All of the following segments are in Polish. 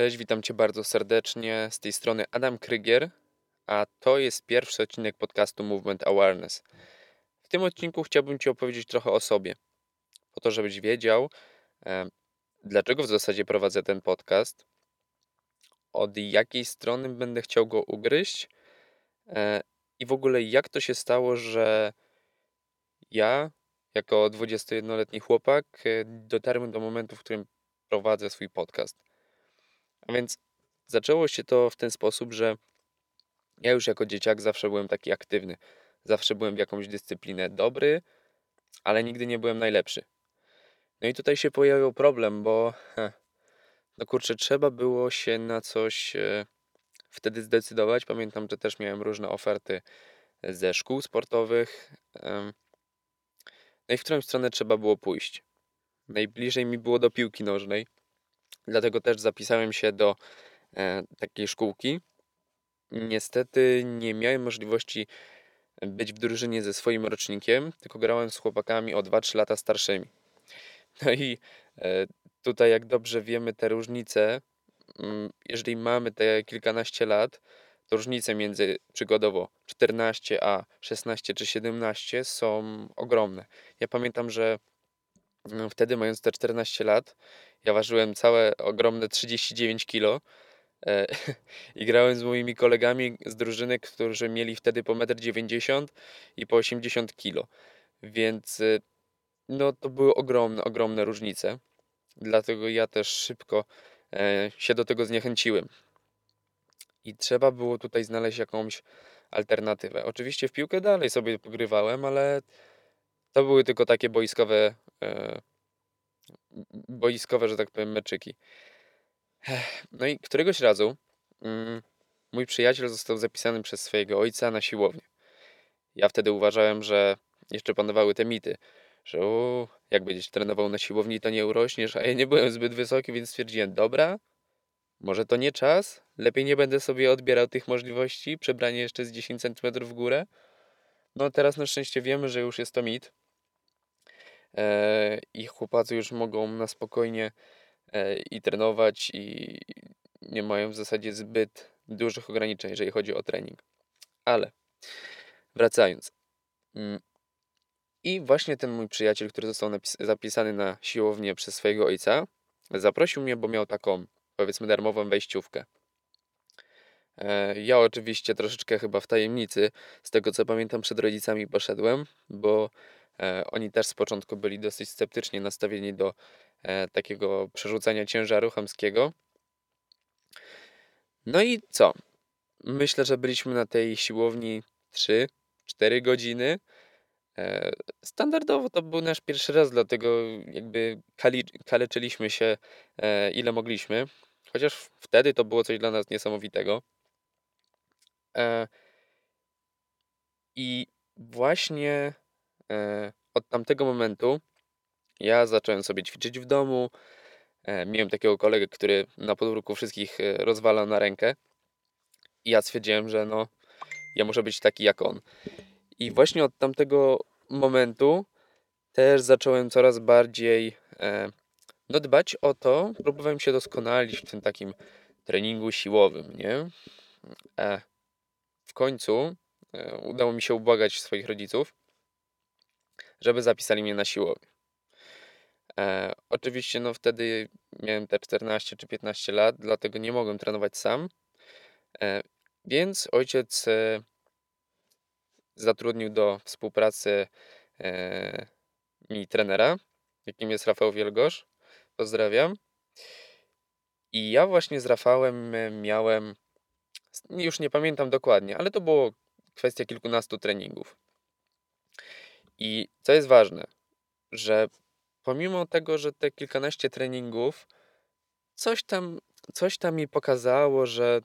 Cześć, witam Cię bardzo serdecznie. Z tej strony Adam Krygier, a to jest pierwszy odcinek podcastu Movement Awareness. W tym odcinku chciałbym Ci opowiedzieć trochę o sobie, po to, żebyś wiedział, dlaczego w zasadzie prowadzę ten podcast, od jakiej strony będę chciał go ugryźć e, i w ogóle jak to się stało, że ja, jako 21-letni chłopak, e, dotarłem do momentu, w którym prowadzę swój podcast. A więc zaczęło się to w ten sposób, że ja już jako dzieciak zawsze byłem taki aktywny. Zawsze byłem w jakąś dyscyplinę dobry, ale nigdy nie byłem najlepszy. No i tutaj się pojawił problem, bo no kurczę, trzeba było się na coś e, wtedy zdecydować. Pamiętam, że też miałem różne oferty ze szkół sportowych. No i w którą stronę trzeba było pójść. Najbliżej mi było do piłki nożnej. Dlatego też zapisałem się do e, takiej szkółki. Niestety nie miałem możliwości być w drużynie ze swoim rocznikiem, tylko grałem z chłopakami o 2-3 lata starszymi. No i e, tutaj, jak dobrze wiemy, te różnice, mm, jeżeli mamy te kilkanaście lat, to różnice między przygodowo 14 a 16 czy 17 są ogromne. Ja pamiętam, że wtedy, mając te 14 lat, ja ważyłem całe ogromne 39 kg e, i grałem z moimi kolegami z drużyny, którzy mieli wtedy po 1,90 m i po 80 kg. Więc e, no to były ogromne, ogromne różnice. Dlatego ja też szybko e, się do tego zniechęciłem. I trzeba było tutaj znaleźć jakąś alternatywę. Oczywiście w piłkę dalej sobie pogrywałem, ale to były tylko takie boiskowe boiskowe, że tak powiem, meczyki. No i któregoś razu mm, mój przyjaciel został zapisany przez swojego ojca na siłownię. Ja wtedy uważałem, że jeszcze panowały te mity, że jak będziesz trenował na siłowni, to nie urośniesz, a ja nie byłem zbyt wysoki, więc stwierdziłem, dobra, może to nie czas, lepiej nie będę sobie odbierał tych możliwości, przebranie jeszcze z 10 cm w górę. No teraz na szczęście wiemy, że już jest to mit, E, i chłopacy już mogą na spokojnie e, i trenować i nie mają w zasadzie zbyt dużych ograniczeń, jeżeli chodzi o trening. Ale wracając. Mm, I właśnie ten mój przyjaciel, który został zapisany na siłownię przez swojego ojca, zaprosił mnie, bo miał taką, powiedzmy, darmową wejściówkę. E, ja oczywiście troszeczkę chyba w tajemnicy, z tego co pamiętam, przed rodzicami poszedłem, bo E, oni też z początku byli dosyć sceptycznie nastawieni do e, takiego przerzucania ciężaru chamskiego. No i co? Myślę, że byliśmy na tej siłowni 3-4 godziny. E, standardowo to był nasz pierwszy raz, dlatego jakby kaleczyliśmy się ile mogliśmy. Chociaż wtedy to było coś dla nas niesamowitego. I właśnie E, od tamtego momentu ja zacząłem sobie ćwiczyć w domu. E, miałem takiego kolegę, który na podwórku wszystkich e, rozwalał na rękę. I ja stwierdziłem, że no, ja muszę być taki jak on. I właśnie od tamtego momentu też zacząłem coraz bardziej no, dbać o to. Próbowałem się doskonalić w tym takim treningu siłowym, nie? W końcu udało mi się ubłagać swoich rodziców, żeby zapisali mnie na siłownię. E, oczywiście no wtedy miałem te 14 czy 15 lat, dlatego nie mogłem trenować sam. E, więc ojciec e, zatrudnił do współpracy e, mi trenera, jakim jest Rafał Wielgosz. Pozdrawiam. I ja właśnie z Rafałem miałem, już nie pamiętam dokładnie, ale to było kwestia kilkunastu treningów. I co jest ważne, że pomimo tego, że te kilkanaście treningów, coś tam, coś tam mi pokazało, że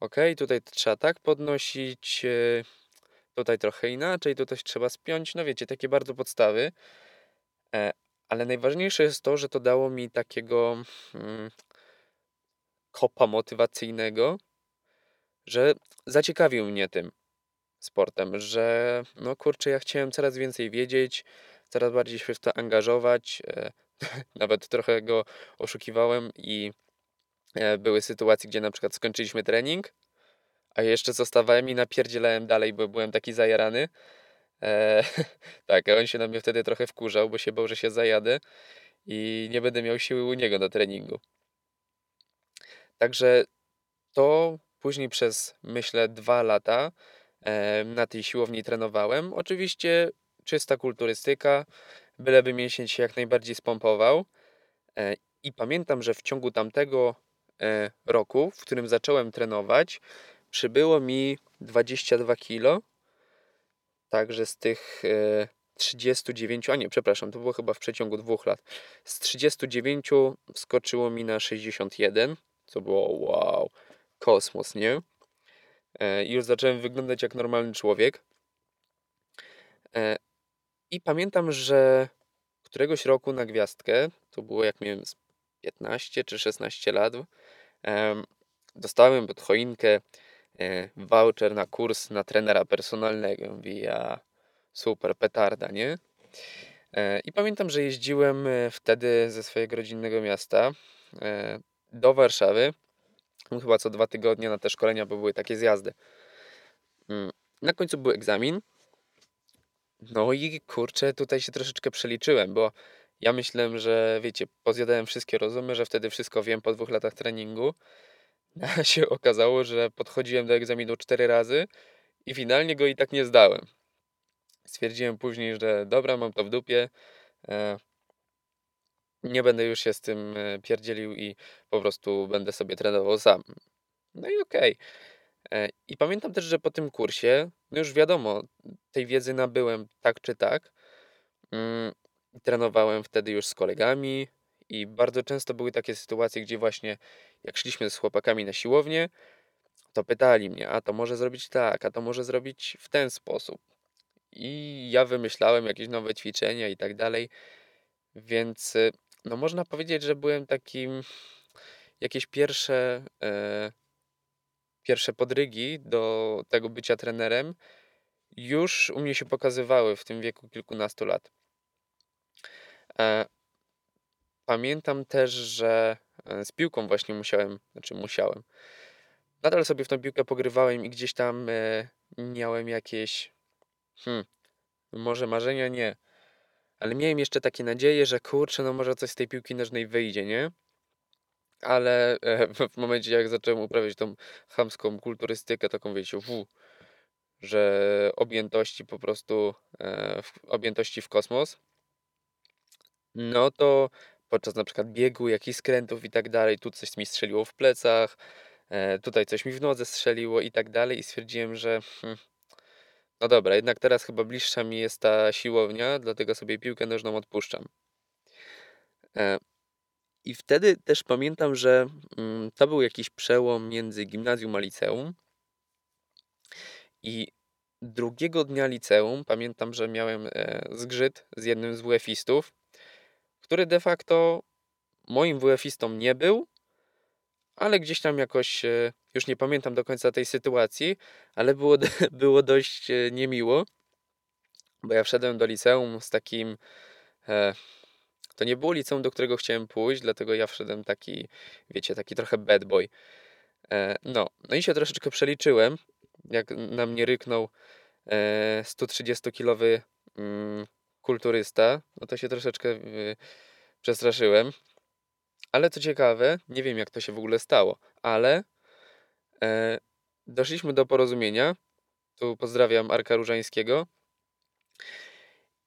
ok, tutaj trzeba tak podnosić, e, tutaj trochę inaczej, tutaj trzeba spiąć, no wiecie, takie bardzo podstawy. E, ale najważniejsze jest to, że to dało mi takiego hmm, kopa motywacyjnego, że zaciekawił mnie tym sportem, że no kurczę, ja chciałem coraz więcej wiedzieć, coraz bardziej się w to angażować. E, nawet trochę go oszukiwałem i E, były sytuacje, gdzie na przykład skończyliśmy trening, a jeszcze zostawałem i napierdzielałem dalej, bo byłem taki zajarany. E, tak, a on się na mnie wtedy trochę wkurzał, bo się bał, że się zajadę i nie będę miał siły u niego na treningu. Także to później przez, myślę, dwa lata na tej siłowni trenowałem. Oczywiście czysta kulturystyka, byleby mięsień się jak najbardziej spompował. E, I pamiętam, że w ciągu tamtego e, roku, w którym zacząłem trenować, przybyło mi 22 kg. Także z tych 39, a nie, przepraszam, to było chyba w przeciągu dwóch lat. Z 39 skoczyło mi na 61, co było wow, kosmos, nie? E, I już zacząłem wyglądać jak normalny człowiek. E, I pamiętam, że któregoś roku na gwiazdkę, to było jak miałem 15 czy 16 lat, dostałem pod choinkę e, voucher na kurs na trenera personalnego. Mówię, ja super, petarda, nie? I pamiętam, że jeździłem wtedy ze swojego rodzinnego miasta do Warszawy chyba co dwa tygodnie na te szkolenia, bo były takie zjazdy. Mm, na końcu był egzamin. No i kurczę, tutaj się troszeczkę przeliczyłem, bo ja myślałem, że wiecie, pozjadałem wszystkie rozumy, że wtedy wszystko wiem po dwóch latach treningu. A się okazało, że podchodziłem do egzaminu cztery razy i finalnie go i tak nie zdałem. Stwierdziłem później, że dobra, mam to w dupie. E, nie będę już się z tym e, pierdzielił i po prostu będę sobie trenował sam. No i okej. Okay. E, I pamiętam też, że po tym kursie, no już wiadomo, tej wiedzy nabyłem tak czy tak. Mm, trenowałem wtedy już z kolegami i bardzo często były takie sytuacje, gdzie właśnie jak szliśmy z chłopakami na siłownię, to pytali mnie, a to może zrobić tak, a to może zrobić w ten sposób. I ja wymyślałem jakieś nowe ćwiczenia i tak dalej. Więc y, no można powiedzieć, że byłem takim jakieś pierwsze e, pierwsze podrygi do tego bycia trenerem już u mnie się pokazywały w tym wieku kilkunastu lat. E, pamiętam też, że e, z piłką właśnie musiałem, znaczy musiałem. Nadal sobie w tą piłkę pogrywałem i gdzieś tam e, miałem jakieś hmm, może marzenia, nie ale miałem jeszcze takie nadzieje, że kurczę, no może coś z tej piłki nożnej wyjdzie, nie? Ale e, w momencie, jak zacząłem uprawiać tą chamską kulturystykę, taką wiecie, w, że objętości po prostu, e, w, objętości w kosmos, no to podczas na przykład biegu, jakichś skrętów i tak dalej, tu coś mi strzeliło w plecach, e, tutaj coś mi w nodze strzeliło i tak dalej i stwierdziłem, że hmm, no dobra, jednak teraz chyba bliższa mi jest ta siłownia, dlatego sobie piłkę nożną odpuszczam. E, I wtedy też pamiętam, że mm, to był jakiś przełom między gimnazjum a liceum. I drugiego dnia liceum pamiętam, że miałem e, zgrzyt z jednym z WF-istów, który de facto moim WF-istą nie był, ale gdzieś tam jakoś, e, już nie pamiętam do końca tej sytuacji, ale było, było dość e, niemiło, bo ja wszedłem do liceum z takim, e, to nie było liceum, do którego chciałem pójść, dlatego ja wszedłem taki, wiecie, taki trochę bad boy. No, no i się troszeczkę przeliczyłem, jak na mnie ryknął 130-kilowy mm, kulturysta, no to się troszeczkę przestraszyłem. Ale co ciekawe, nie wiem jak to się w ogóle stało, ale e, doszliśmy do porozumienia. Tu pozdrawiam Arka Różańskiego.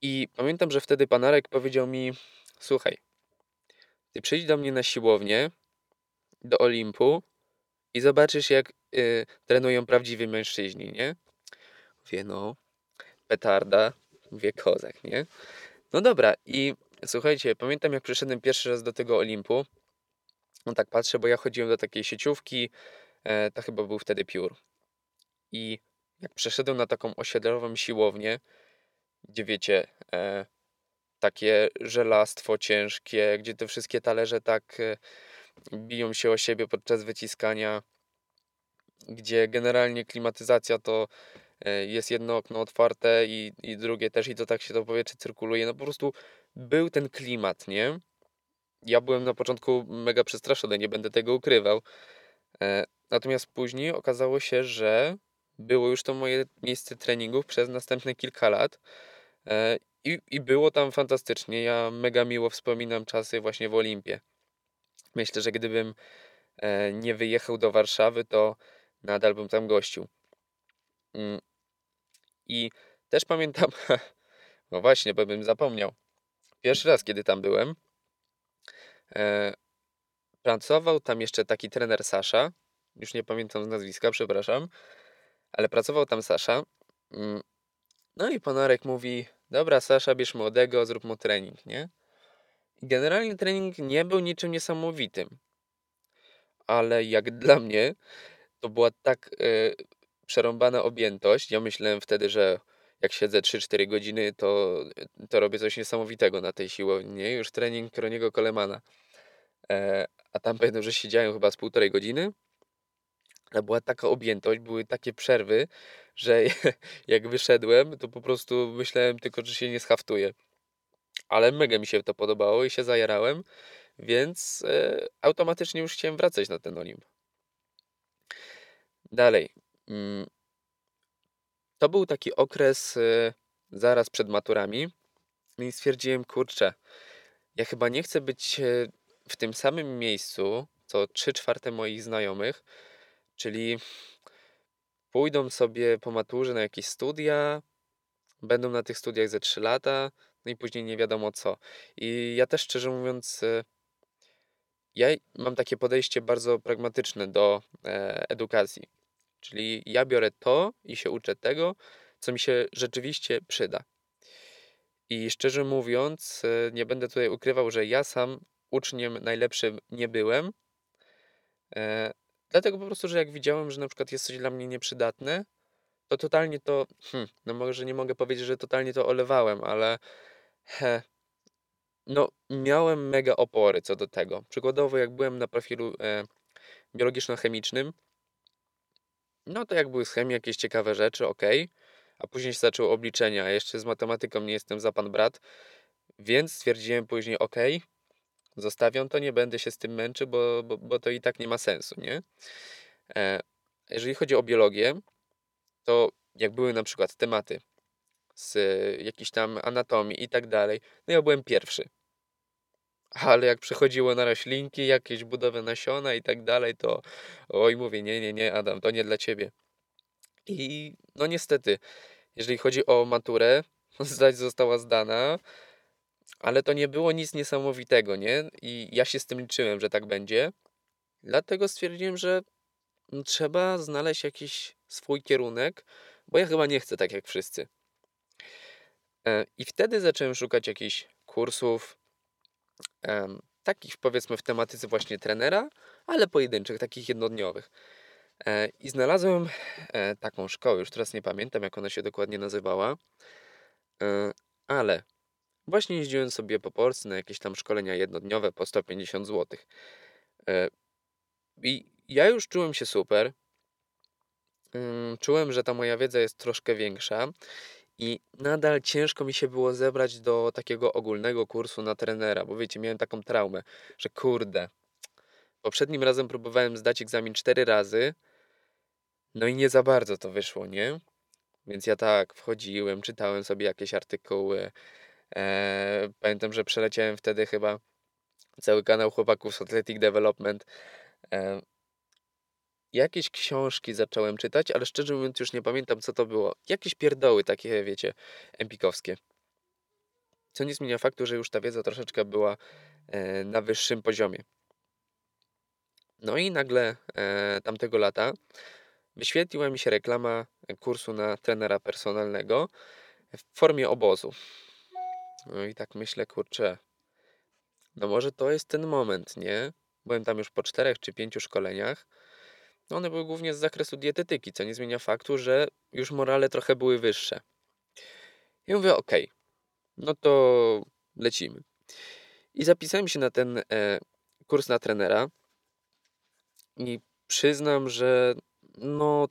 I pamiętam, że wtedy pan Arek powiedział mi: Słuchaj, ty przyjdź do mnie na siłownię, do Olimpu i zobaczysz, jak y, trenują prawdziwi mężczyźni, nie? Mówię, no, petarda, mówię, kozak, nie? No dobra, i Słuchajcie, pamiętam jak przyszedłem pierwszy raz do tego Olimpu. No tak patrzę, bo ja chodziłem do takiej sieciówki, e, to chyba był wtedy piór. I jak przeszedłem na taką osiedlową siłownię, gdzie wiecie, e, takie żelastwo ciężkie, gdzie te wszystkie talerze tak e, biją się o siebie podczas wyciskania, gdzie generalnie klimatyzacja to jest jedno okno otwarte i, i drugie też i to tak się to powietrze cyrkuluje. No po prostu był ten klimat, nie? ja byłem na początku mega przestraszony, nie będę tego ukrywał. E, natomiast później okazało się, że było już to moje miejsce treningów przez następne kilka lat. E, I, I było tam fantastycznie. Ja mega miło wspominam czasy właśnie w Olimpie. Myślę, że gdybym e, nie wyjechał do Warszawy, to nadal bym tam gościł. I też pamiętam, no właśnie, bo bym zapomniał. Pierwszy raz, kiedy tam byłem, e, pracował tam jeszcze taki trener Sasza. Już nie pamiętam nazwiska, przepraszam, ale pracował tam Sasza. Mm. No i pan Arek mówi: Dobra, Sasza, bierz młodego, zrób mu trening, nie? Generalnie trening nie był niczym niesamowitym. Ale jak dla mnie, to była tak y, przerąbana objętość. Ja myślałem wtedy, że jak siedzę 3-4 godziny, to, to robię coś niesamowitego na tej siłowni. Już trening Kroniego Kolemana. E, a tam pamiętam, że siedziałem chyba z półtorej godziny. Ale była taka objętość, były takie przerwy, że jak wyszedłem, to po prostu myślałem tylko, że się nie schaftuję. Ale mega mi się to podobało i się zajarałem, więc e, automatycznie już chciałem wracać na ten Olimp. Dalej. Mm, to był taki okres e, zaraz przed maturami i stwierdziłem, kurczę, ja chyba nie chcę być e, w tym samym miejscu, co 3 czwarte moich znajomych, czyli pójdą sobie po maturze na jakieś studia, będą na tych studiach ze 3 lata, no i później nie wiadomo co. I ja też szczerze mówiąc, e, ja mam takie podejście bardzo pragmatyczne do edukacji. Czyli ja biorę to i się uczę tego, co mi się rzeczywiście przyda. I szczerze mówiąc, e, nie będę tutaj ukrywał, że ja sam uczniem najlepszym nie byłem. E, dlatego po prostu, że jak widziałem, że na przykład jest coś dla mnie nieprzydatne, to totalnie to, hmm, no może nie mogę powiedzieć, że totalnie to olewałem, ale he, no miałem mega opory co do tego. Przykładowo jak byłem na profilu e, biologiczno-chemicznym, no to jak były z chemii jakieś ciekawe rzeczy, ok. A później się zaczęły obliczenia, jeszcze z matematyką nie jestem za pan brat, więc stwierdziłem później, ok, zostawiam to, nie będę się z tym męczył, bo, bo, bo to i tak nie ma sensu, nie? E, jeżeli chodzi o biologię, to jak były na przykład tematy z jakiejś tam anatomii i tak dalej, no ja byłem pierwszy. Ale jak przechodziło na roślinki, jakieś budowę nasiona i tak dalej, to oj, mówię, nie, nie, nie, Adam, to nie dla ciebie. I no niestety, jeżeli chodzi o maturę, zdać została zdana, ale to nie było nic niesamowitego, nie? I ja się z tym liczyłem, że tak będzie. Dlatego stwierdziłem, że trzeba znaleźć jakiś swój kierunek, bo ja chyba nie chcę tak jak wszyscy. E, I wtedy zacząłem szukać jakichś kursów, takich powiedzmy w tematyce właśnie trenera, ale pojedynczych, takich jednodniowych. E, I znalazłem e, taką szkołę, już teraz nie pamiętam jak ona się dokładnie nazywała, e, ale właśnie jeździłem sobie po Polsce na jakieś tam szkolenia jednodniowe po 150 zł. I ja już czułem się super. Czułem, że ta moja wiedza jest troszkę większa i nadal ciężko mi się było zebrać do takiego ogólnego kursu na trenera, bo wiecie, miałem taką traumę, że kurde, poprzednim razem próbowałem zdać egzamin cztery razy, no i nie za bardzo to wyszło, nie? Więc ja tak wchodziłem, czytałem sobie jakieś artykuły. Eee, pamiętam, że przeleciałem wtedy chyba cały kanał chłopaków z Athletic Development. Eee, jakieś książki zacząłem czytać, ale szczerze mówiąc już nie pamiętam co to było. Jakieś pierdoły takie, wiecie, empikowskie. Co nie zmienia faktu, że już ta wiedza troszeczkę była e, na wyższym poziomie. No i nagle e, tamtego lata wyświetliła mi się reklama kursu na trenera personalnego w formie obozu. No i tak myślę, kurczę, no może to jest ten moment, nie? Byłem tam już po czterech czy pięciu szkoleniach no one były głównie z zakresu dietetyki, co nie zmienia faktu, że już morale trochę były wyższe. I mówię, ok, no to lecimy. I zapisałem się na ten e, kurs na trenera i przyznam, że no,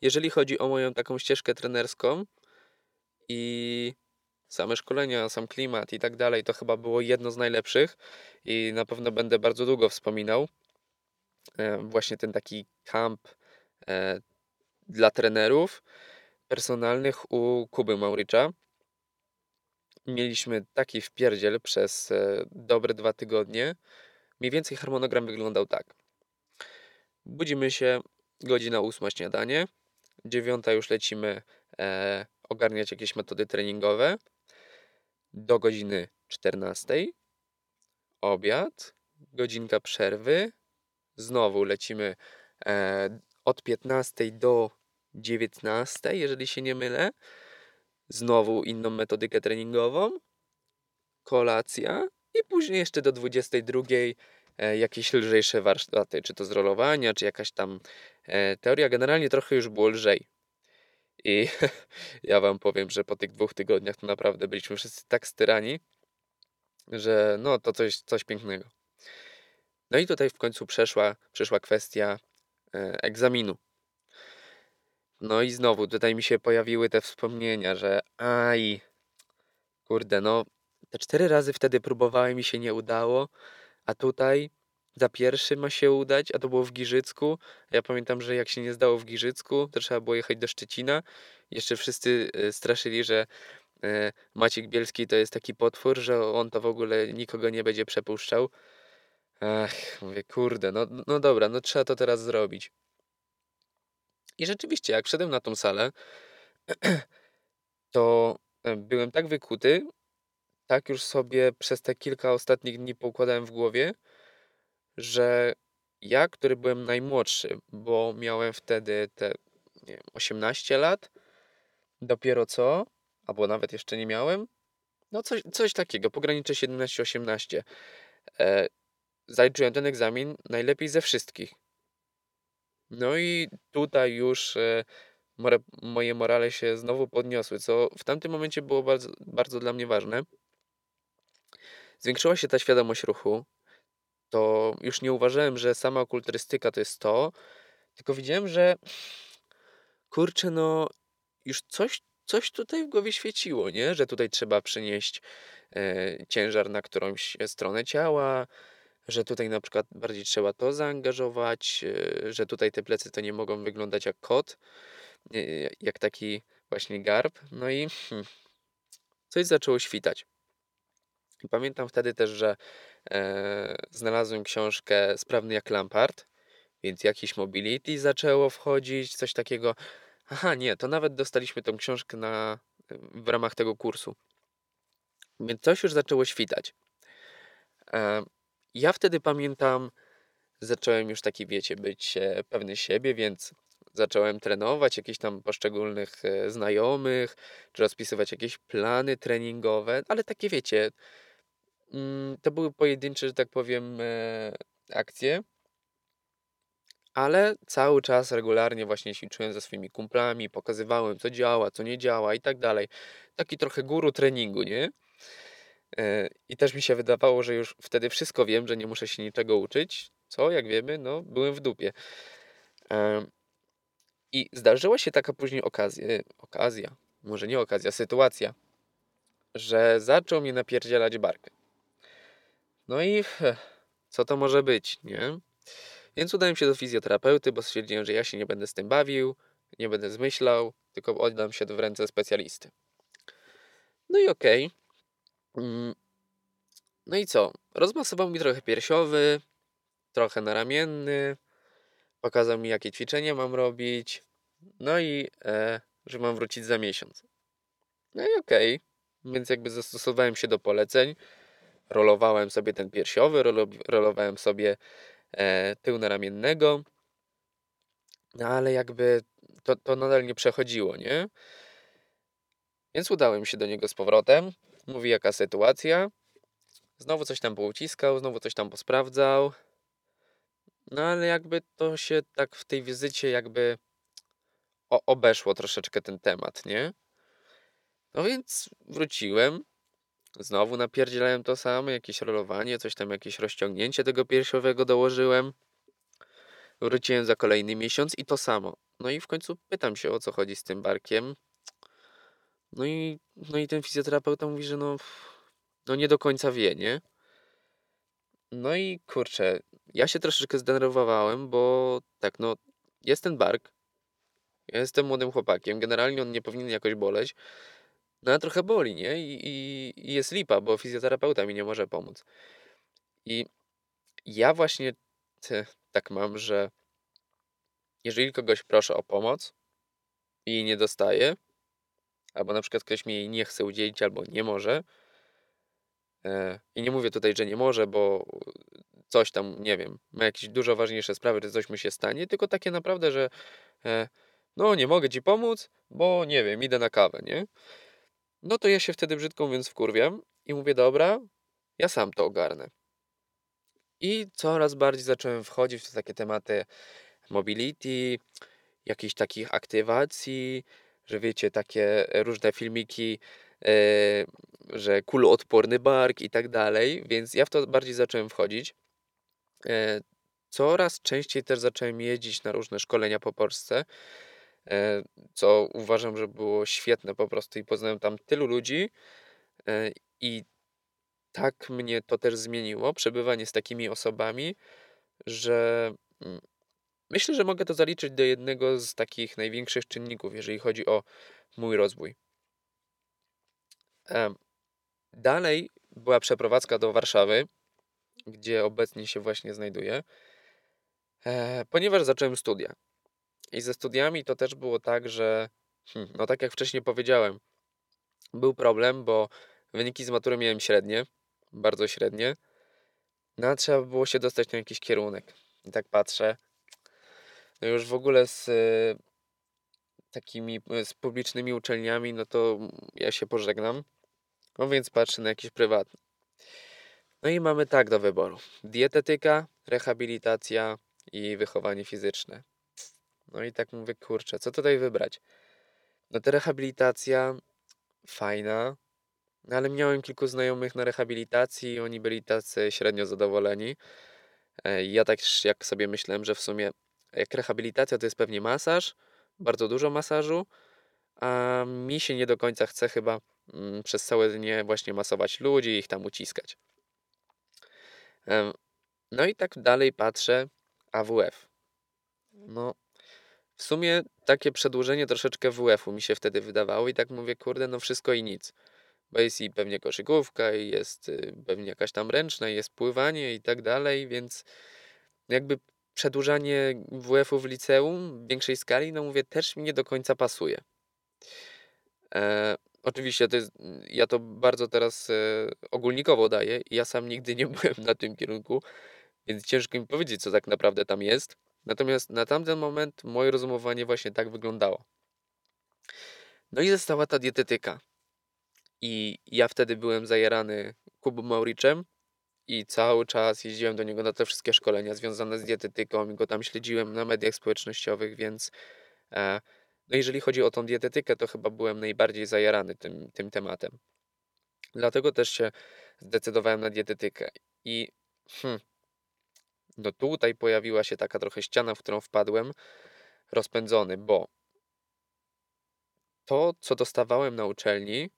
jeżeli chodzi o moją taką ścieżkę trenerską i same szkolenia, sam klimat i tak dalej, to chyba było jedno z najlepszych i na pewno będę bardzo długo wspominał. E, właśnie ten taki kamp e, dla trenerów personalnych u Kuby Mauricza. Mieliśmy taki wpierdziel przez e, dobre dwa tygodnie. Mniej więcej harmonogram wyglądał tak. Budzimy się, godzina ósma śniadanie, dziewiąta już lecimy e, ogarniać jakieś metody treningowe, do godziny 14, obiad, godzinka przerwy, znowu lecimy e, od 15 do 19, jeżeli się nie mylę, znowu inną metodykę treningową, kolacja i później jeszcze do 22 e, jakieś lżejsze warsztaty, czy to z rolowania, czy jakaś tam e, teoria. Generalnie trochę już było lżej. I ja wam powiem, że po tych dwóch tygodniach to naprawdę byliśmy wszyscy tak styrani, że no to coś, coś pięknego. No i tutaj w końcu przeszła, przeszła kwestia e, egzaminu. No i znowu tutaj mi się pojawiły te wspomnienia, że aj, kurde, no te cztery razy wtedy próbowałem i się nie udało, a tutaj za pierwszy ma się udać, a to było w Giżycku. Ja pamiętam, że jak się nie zdało w Giżycku, to trzeba było jechać do Szczecina. Jeszcze wszyscy e, straszyli, że e, Maciek Bielski to jest taki potwór, że on to w ogóle nikogo nie będzie przepuszczał. Ach, mówię, kurde, no, no dobra, no trzeba to teraz zrobić. I rzeczywiście, jak wszedłem na tą salę, to e, byłem tak wykuty, tak już sobie przez te kilka ostatnich dni poukładałem w głowie, że ja, który byłem najmłodszy, bo miałem wtedy te nie wiem, 18 lat, dopiero co, albo nawet jeszcze nie miałem, no coś, coś takiego, pogranicze 17-18, e, zaliczyłem ten egzamin najlepiej ze wszystkich. No i tutaj już e, moje morale się znowu podniosły, co w tamtym momencie było bardzo, bardzo dla mnie ważne. Zwiększyła się ta świadomość ruchu. To już nie uważałem, że sama okulturystyka to jest to, tylko widziałem, że kurczę, no już coś, coś tutaj w głowie świeciło, nie? Że tutaj trzeba przynieść e, ciężar na którąś stronę ciała, że tutaj na przykład bardziej trzeba to zaangażować, e, że tutaj te plecy to nie mogą wyglądać jak kot, e, jak taki właśnie garb. No i hmm, coś zaczęło świtać. I pamiętam wtedy też, że e, znalazłem książkę Sprawny jak Lampard, więc jakiś mobility zaczęło wchodzić, coś takiego. Aha, nie, to nawet dostaliśmy tą książkę na, w ramach tego kursu. Więc coś już zaczęło świtać. E, ja wtedy pamiętam, zacząłem już taki, wiecie, być e, pewny siebie, więc zacząłem trenować jakichś tam poszczególnych e, znajomych, czy rozpisywać jakieś plany treningowe, ale takie, wiecie, mm, to były pojedyncze, że tak powiem, e, akcje, ale cały czas regularnie właśnie ćwiczyłem ze swoimi kumplami, pokazywałem, co działa, co nie działa i tak dalej. Taki trochę guru treningu, nie? E, I też mi się wydawało, że już wtedy wszystko wiem, że nie muszę się niczego uczyć, co jak wiemy, no byłem w dupie. E, I zdarzyła się taka później okazja, okazja, może nie okazja, sytuacja, że zaczął mnie napierdzielać barkę. No i co to może być, nie? Więc udałem się do fizjoterapeuty, bo stwierdziłem, że ja się nie będę z tym bawił, nie będę zmyślał, tylko oddam się w ręce specjalisty. No i okej. Okay. Mm, no i co? Rozmasował mi trochę piersiowy, trochę naramienny, pokazał mi jakie ćwiczenia mam robić, no i e, że mam wrócić za miesiąc. No i okej, okay. więc jakby zastosowałem się do poleceń, rolowałem sobie ten piersiowy, rolowałem sobie e, tył naramiennego, no ale jakby to, to nadal nie przechodziło, nie? Więc udałem się do niego z powrotem, mówi jaka sytuacja. Znowu coś tam pouciskał, znowu coś tam posprawdzał. No ale jakby to się tak w tej wizycie jakby obeszło troszeczkę ten temat, nie? No więc wróciłem. Znowu napierdzielałem to samo, jakieś rolowanie, coś tam, jakieś rozciągnięcie tego piersiowego dołożyłem. Wróciłem za kolejny miesiąc i to samo. No i w końcu pytam się, o co chodzi z tym barkiem. No i, no i ten fizjoterapeuta mówi, że no, no nie do końca wie, nie? No i kurczę, ja się troszeczkę zdenerwowałem, bo tak, no jest ten bark, ja jestem młodym chłopakiem, generalnie on nie powinien jakoś boleć, no ale trochę boli, nie? I, i, i jest lipa, bo fizjoterapeuta mi nie może pomóc. I ja właśnie te, tak mam, że jeżeli kogoś proszę o pomoc i nie dostaję, albo na przykład ktoś mi jej nie chce udzielić, albo nie może, e, i nie mówię tutaj, że nie może, bo coś tam, nie wiem, ma jakieś dużo ważniejsze sprawy, że coś mu się stanie, tylko takie naprawdę, że e, no nie mogę ci pomóc, bo nie wiem, idę na kawę, nie? No to ja się wtedy brzydko mówiąc wkurwiam i mówię, dobra, ja sam to ogarnę. I coraz bardziej zacząłem wchodzić w takie tematy mobility, jakichś takich aktywacji, że wiecie, takie różne filmiki, e, że kuloodporny bark i tak dalej, więc ja w to bardziej zacząłem wchodzić. E, coraz częściej też zacząłem jeździć na różne szkolenia po Polsce, e, co uważam, że było świetne po prostu i poznałem tam tylu ludzi i tak mnie to też zmieniło, przebywanie z takimi osobami, że mm, myślę, że mogę to zaliczyć do jednego z takich największych czynników, jeżeli chodzi o mój rozwój. Dalej była przeprowadzka do Warszawy, gdzie obecnie się właśnie znajduję, e, ponieważ zacząłem studia. I ze studiami to też było tak, że, hmm, no tak jak wcześniej powiedziałem, był problem, bo wyniki z matury miałem średnie, bardzo średnie. No a trzeba było się dostać na jakiś kierunek. I tak patrzę. No już w ogóle z y, takimi, z publicznymi uczelniami, no to ja się pożegnam. No więc patrzę na jakiś prywatny. No i mamy tak do wyboru: dietetyka, rehabilitacja i wychowanie fizyczne. No i tak mówię, kurczę, co tutaj wybrać? No ta rehabilitacja fajna, no ale miałem kilku znajomych na rehabilitacji i oni byli tacy średnio zadowoleni. E, ja tak jak sobie myślałem, że w sumie jak rehabilitacja to jest pewnie masaż, bardzo dużo masażu, a mi się nie do końca chce chyba mm, przez całe dnie właśnie masować ludzi i ich tam uciskać. No i tak dalej patrzę, AWF. No, w sumie takie przedłużenie troszeczkę WF-u mi się wtedy wydawało i tak mówię, kurde, no wszystko i nic. Bo jest i pewnie koszykówka, i jest y, pewnie jakaś tam ręczna, i jest pływanie i tak dalej, więc jakby przedłużanie WF-u w liceum w większej skali, no mówię, też mi nie do końca pasuje. E, oczywiście to jest, ja to bardzo teraz e, ogólnikowo daję. Ja sam nigdy nie byłem na tym kierunku, więc ciężko mi powiedzieć, co tak naprawdę tam jest. Natomiast na tamten moment moje rozumowanie właśnie tak wyglądało. No i została ta dietetyka. I ja wtedy byłem zajarany Kubą Mauriczem i cały czas jeździłem do niego na te wszystkie szkolenia związane z dietetyką i go tam śledziłem na mediach społecznościowych, więc e, no jeżeli chodzi o tą dietetykę, to chyba byłem najbardziej zajarany tym, tym tematem. Dlatego też się zdecydowałem na dietetykę. I hmm, no tutaj pojawiła się taka trochę ściana, w którą wpadłem, rozpędzony, bo to, co dostawałem na uczelni,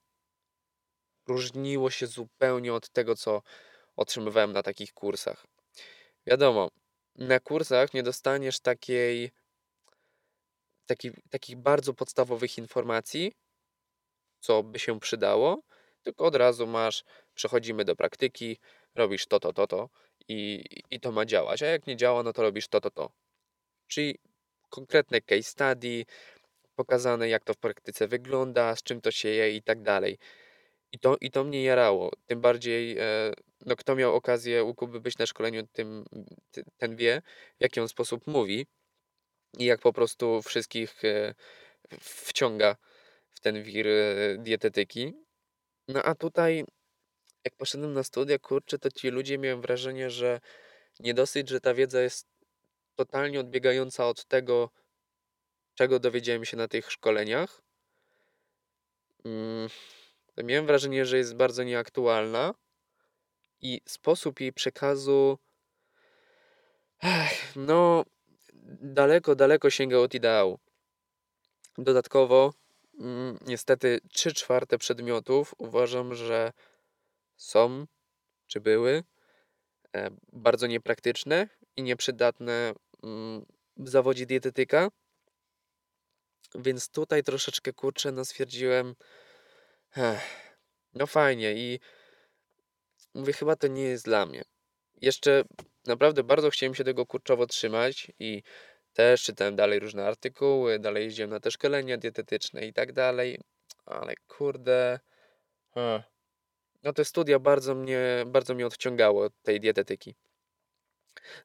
różniło się zupełnie od tego, co otrzymywałem na takich kursach. Wiadomo, na kursach nie dostaniesz takiej, taki, takich bardzo podstawowych informacji, co by się przydało, tylko od razu masz, przechodzimy do praktyki, robisz to, to, to, to i, i to ma działać, a jak nie działa, no to robisz to, to, to. Czyli konkretne case study, pokazane jak to w praktyce wygląda, z czym to się je i tak dalej. I to, I to mnie jarało. Tym bardziej, e, no kto miał okazję u Kuby być na szkoleniu, tym, ten wie, w jaki on sposób mówi i jak po prostu wszystkich e, wciąga w ten wir e, dietetyki. No a tutaj, jak poszedłem na studia, kurczę, to ci ludzie miałem wrażenie, że nie dosyć, że ta wiedza jest totalnie odbiegająca od tego, czego dowiedziałem się na tych szkoleniach. Miałem wrażenie, że jest bardzo nieaktualna i sposób jej przekazu ech, no daleko, daleko sięgał od ideału. Dodatkowo mm, niestety 3 czwarte przedmiotów uważam, że są czy były e, bardzo niepraktyczne i nieprzydatne mm, w zawodzie dietetyka. Więc tutaj troszeczkę kurczę, no stwierdziłem, no fajnie i mówię, chyba to nie jest dla mnie. Jeszcze naprawdę bardzo chciałem się tego kurczowo trzymać i też czytałem dalej różne artykuły, dalej jeździłem na te szkolenia dietetyczne i tak dalej, ale kurde, no te studia bardzo mnie, bardzo mnie odciągało od tej dietetyki.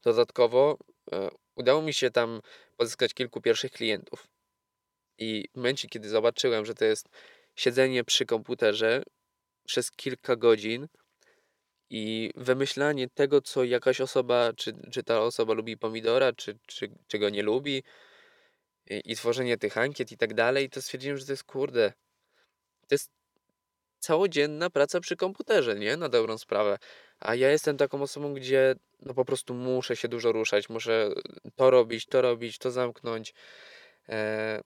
Dodatkowo e, udało mi się tam pozyskać kilku pierwszych klientów. I w momencie, kiedy zobaczyłem, że to jest siedzenie przy komputerze przez kilka godzin i wymyślanie tego, co jakaś osoba, czy, czy ta osoba lubi pomidora, czy, czy, czy go nie lubi, i, i tworzenie tych ankiet i tak dalej, to stwierdziłem, że to jest kurde. To jest całodzienna praca przy komputerze, nie? Na dobrą sprawę. A ja jestem taką osobą, gdzie no po prostu muszę się dużo ruszać, muszę to robić, to robić, to zamknąć. E,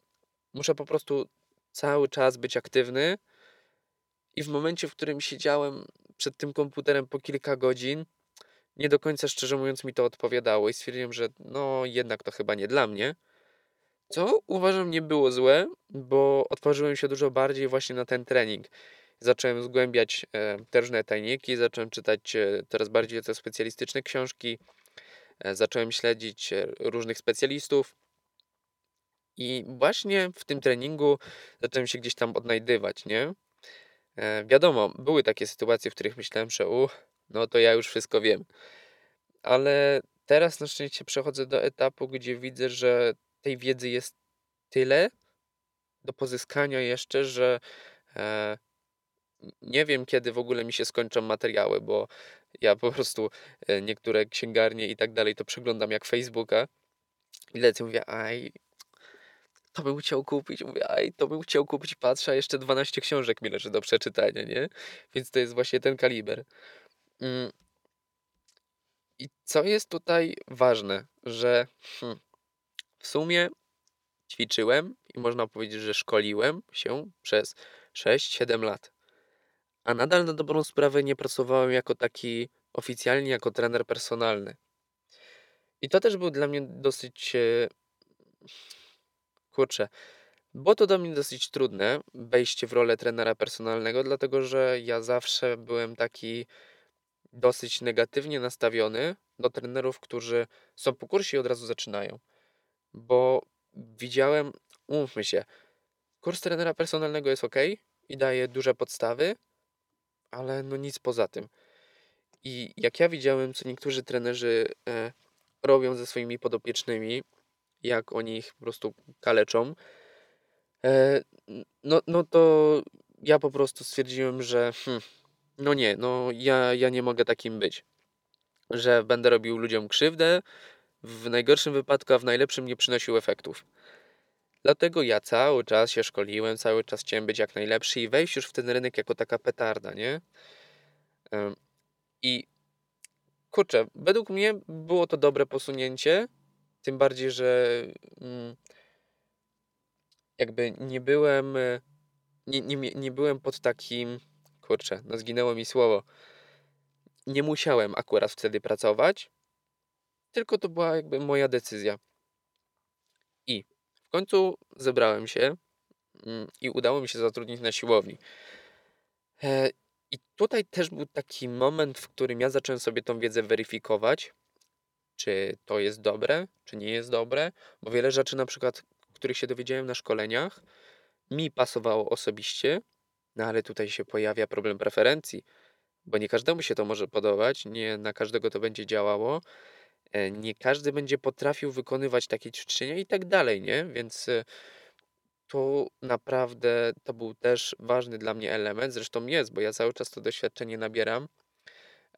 muszę po prostu cały czas być aktywny. I w momencie, w którym siedziałem przed tym komputerem po kilka godzin, nie do końca szczerze mówiąc mi to odpowiadało i stwierdziłem, że no jednak to chyba nie dla mnie. Co uważam nie było złe, bo otworzyłem się dużo bardziej właśnie na ten trening zacząłem zgłębiać e, te różne tajniki, zacząłem czytać e, coraz bardziej te specjalistyczne książki, e, zacząłem śledzić różnych specjalistów. I właśnie w tym treningu zacząłem się gdzieś tam odnajdywać, nie? wiadomo, były takie sytuacje, w których myślałem, że uch, no to ja już wszystko wiem. Ale teraz na szczęście przechodzę do etapu, gdzie widzę, że tej wiedzy jest tyle do pozyskania jeszcze, że nie wiem, kiedy w ogóle mi się skończą materiały, bo ja po prostu e, niektóre księgarnie i tak dalej to przeglądam jak Facebooka i lecę, mówię, aj, to bym chciał kupić, mówię, aj, to bym chciał kupić, patrzę, a jeszcze 12 książek mi leży do przeczytania, nie? Więc to jest właśnie ten kaliber. Mm. I co jest tutaj ważne, że hmm, w sumie ćwiczyłem i można powiedzieć, że szkoliłem się przez 6-7 lat a nadal na dobrą sprawę nie pracowałem jako taki oficjalnie, jako trener personalny. I to też był dla mnie dosyć. Kurczę, było to dla mnie dosyć trudne wejście w rolę trenera personalnego, dlatego że ja zawsze byłem taki dosyć negatywnie nastawiony do trenerów, którzy są po kursie i od razu zaczynają. Bo widziałem, umówmy się, kurs trenera personalnego jest ok i daje duże podstawy, ale no nic poza tym. I jak ja widziałem, co niektórzy trenerzy e, robią ze swoimi podopiecznymi, jak oni ich po prostu kaleczą, e, no, no to ja po prostu stwierdziłem, że hmm, no nie, no ja, ja nie mogę takim być. Że będę robił ludziom krzywdę, w najgorszym wypadku, a w najlepszym nie przynosił efektów. Dlatego ja cały czas się szkoliłem, cały czas chciałem być jak najlepszy i wejść już w ten rynek jako taka petarda, nie? I kurczę, według mnie było to dobre posunięcie, tym bardziej, że mm, jakby nie byłem, nie, nie, nie byłem pod takim, kurczę, no zginęło mi słowo, nie musiałem akurat wtedy pracować, tylko to była jakby moja decyzja. Końcu zebrałem się mm, i udało mi się zatrudnić na siłowni. E, I tutaj też był taki moment, w którym ja zacząłem sobie tą wiedzę weryfikować, czy to jest dobre, czy nie jest dobre, bo wiele rzeczy, na przykład, których się dowiedziałem na szkoleniach, mi pasowało osobiście, no ale tutaj się pojawia problem preferencji, bo nie każdemu się to może podobać, nie na każdego to będzie działało. E, nie każdy będzie potrafił wykonywać takie ćwiczenia i tak dalej, nie? Więc e, to naprawdę to był też ważny dla mnie element. Zresztą jest, bo ja cały czas to doświadczenie nabieram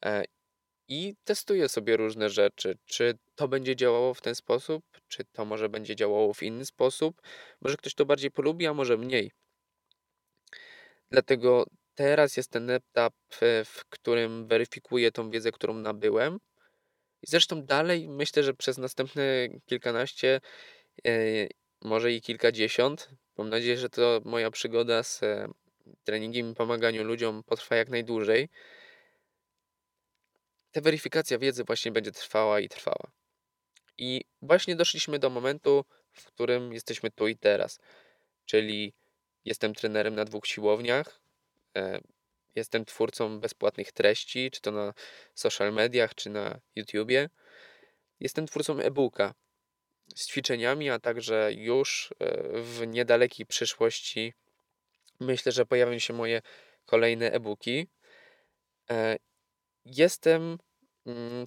e, i testuję sobie różne rzeczy. Czy to będzie działało w ten sposób, czy to może będzie działało w inny sposób. Może ktoś to bardziej polubi, a może mniej. Dlatego teraz jest ten etap, w którym weryfikuję tą wiedzę, którą nabyłem i zresztą dalej myślę, że przez następne kilkanaście, e, może i kilkadziesiąt, Mam nadzieję, że to moja przygoda z e, treningiem i pomaganiu ludziom potrwa jak najdłużej. Ta weryfikacja wiedzy właśnie będzie trwała i trwała. I właśnie doszliśmy do momentu, w którym jesteśmy tu i teraz. Czyli jestem trenerem na dwóch siłowniach, e, jestem twórcą bezpłatnych treści, czy to na social mediach, czy na YouTubie. Jestem twórcą e-booka z ćwiczeniami, a także już e, w niedalekiej przyszłości myślę, że pojawią się moje kolejne e-booki. E, jestem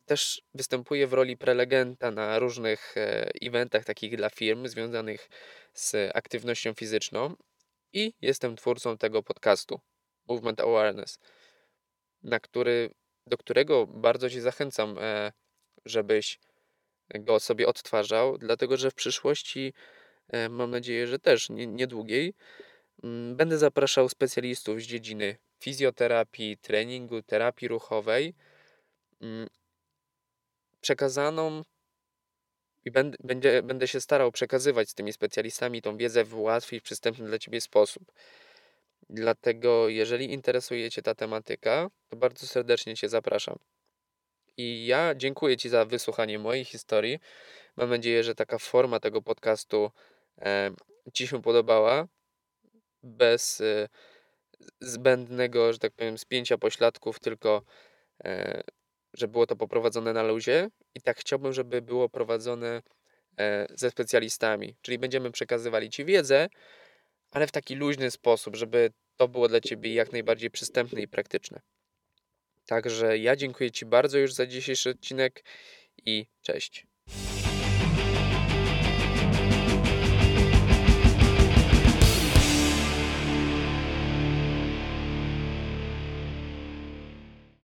też występuję w roli prelegenta na różnych e, eventach takich dla firm związanych z aktywnością fizyczną i jestem twórcą tego podcastu Movement Awareness, na który, do którego bardzo Ci zachęcam, żebyś go sobie odtwarzał, dlatego że w przyszłości, e, mam nadzieję, że też niedługiej, mm, będę zapraszał specjalistów z dziedziny fizjoterapii, treningu, terapii ruchowej, mm, przekazaną i będę, będę, będę się starał przekazywać z tymi specjalistami tą wiedzę w łatwy i przystępny dla Ciebie sposób. Dlatego, jeżeli interesuje Cię ta tematyka, to bardzo serdecznie Cię zapraszam. I ja dziękuję Ci za wysłuchanie mojej historii. Mam nadzieję, że taka forma tego podcastu e, Ci się podobała. Bez e, zbędnego, że tak powiem, spięcia pośladków, tylko e, że było to poprowadzone na luzie. I tak chciałbym, żeby było prowadzone e, ze specjalistami. Czyli będziemy przekazywali Ci wiedzę, ale w taki luźny sposób, żeby to było dla Ciebie jak najbardziej przystępne i praktyczne. Także ja dziękuję Ci bardzo już za dzisiejszy odcinek i cześć.